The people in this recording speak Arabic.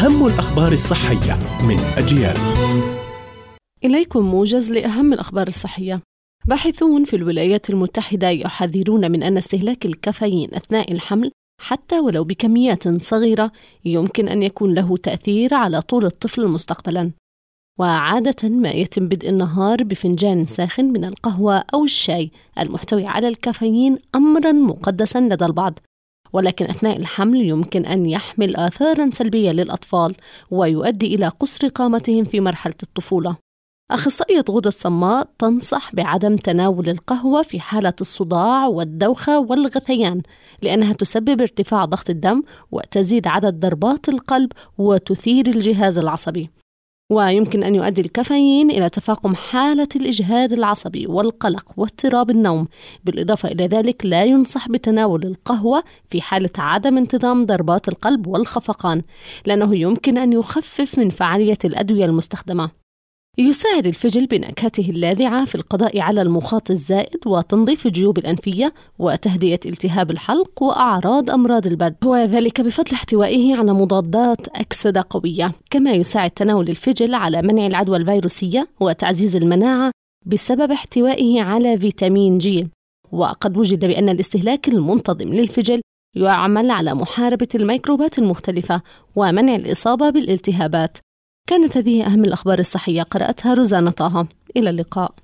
أهم الأخبار الصحية من أجيال. إليكم موجز لأهم الأخبار الصحية. باحثون في الولايات المتحدة يحذرون من أن استهلاك الكافيين أثناء الحمل حتى ولو بكميات صغيرة يمكن أن يكون له تأثير على طول الطفل مستقبلا. وعادة ما يتم بدء النهار بفنجان ساخن من القهوة أو الشاي المحتوي على الكافيين أمرا مقدسا لدى البعض. ولكن أثناء الحمل يمكن أن يحمل آثارا سلبية للأطفال ويؤدي إلى قصر قامتهم في مرحلة الطفولة. أخصائية غدة صماء تنصح بعدم تناول القهوة في حالة الصداع والدوخة والغثيان لأنها تسبب ارتفاع ضغط الدم وتزيد عدد ضربات القلب وتثير الجهاز العصبي. ويمكن أن يؤدي الكافيين إلى تفاقم حالة الإجهاد العصبي والقلق واضطراب النوم. بالإضافة إلى ذلك لا ينصح بتناول القهوة في حالة عدم انتظام ضربات القلب والخفقان لأنه يمكن أن يخفف من فعالية الأدوية المستخدمة. يساعد الفجل بنكهته اللاذعة في القضاء على المخاط الزائد وتنظيف الجيوب الأنفية وتهدئة التهاب الحلق وأعراض أمراض البرد. وذلك بفضل احتوائه على مضادات أكسدة قوية كما يساعد تناول الفجل على منع العدوى الفيروسية وتعزيز المناعة بسبب احتوائه على فيتامين جي. وقد وجد بأن الاستهلاك المنتظم للفجل يعمل على محاربة الميكروبات المختلفة ومنع الإصابة بالالتهابات. كانت هذه أهم الأخبار الصحية قرأتها روزانا طه. إلى اللقاء.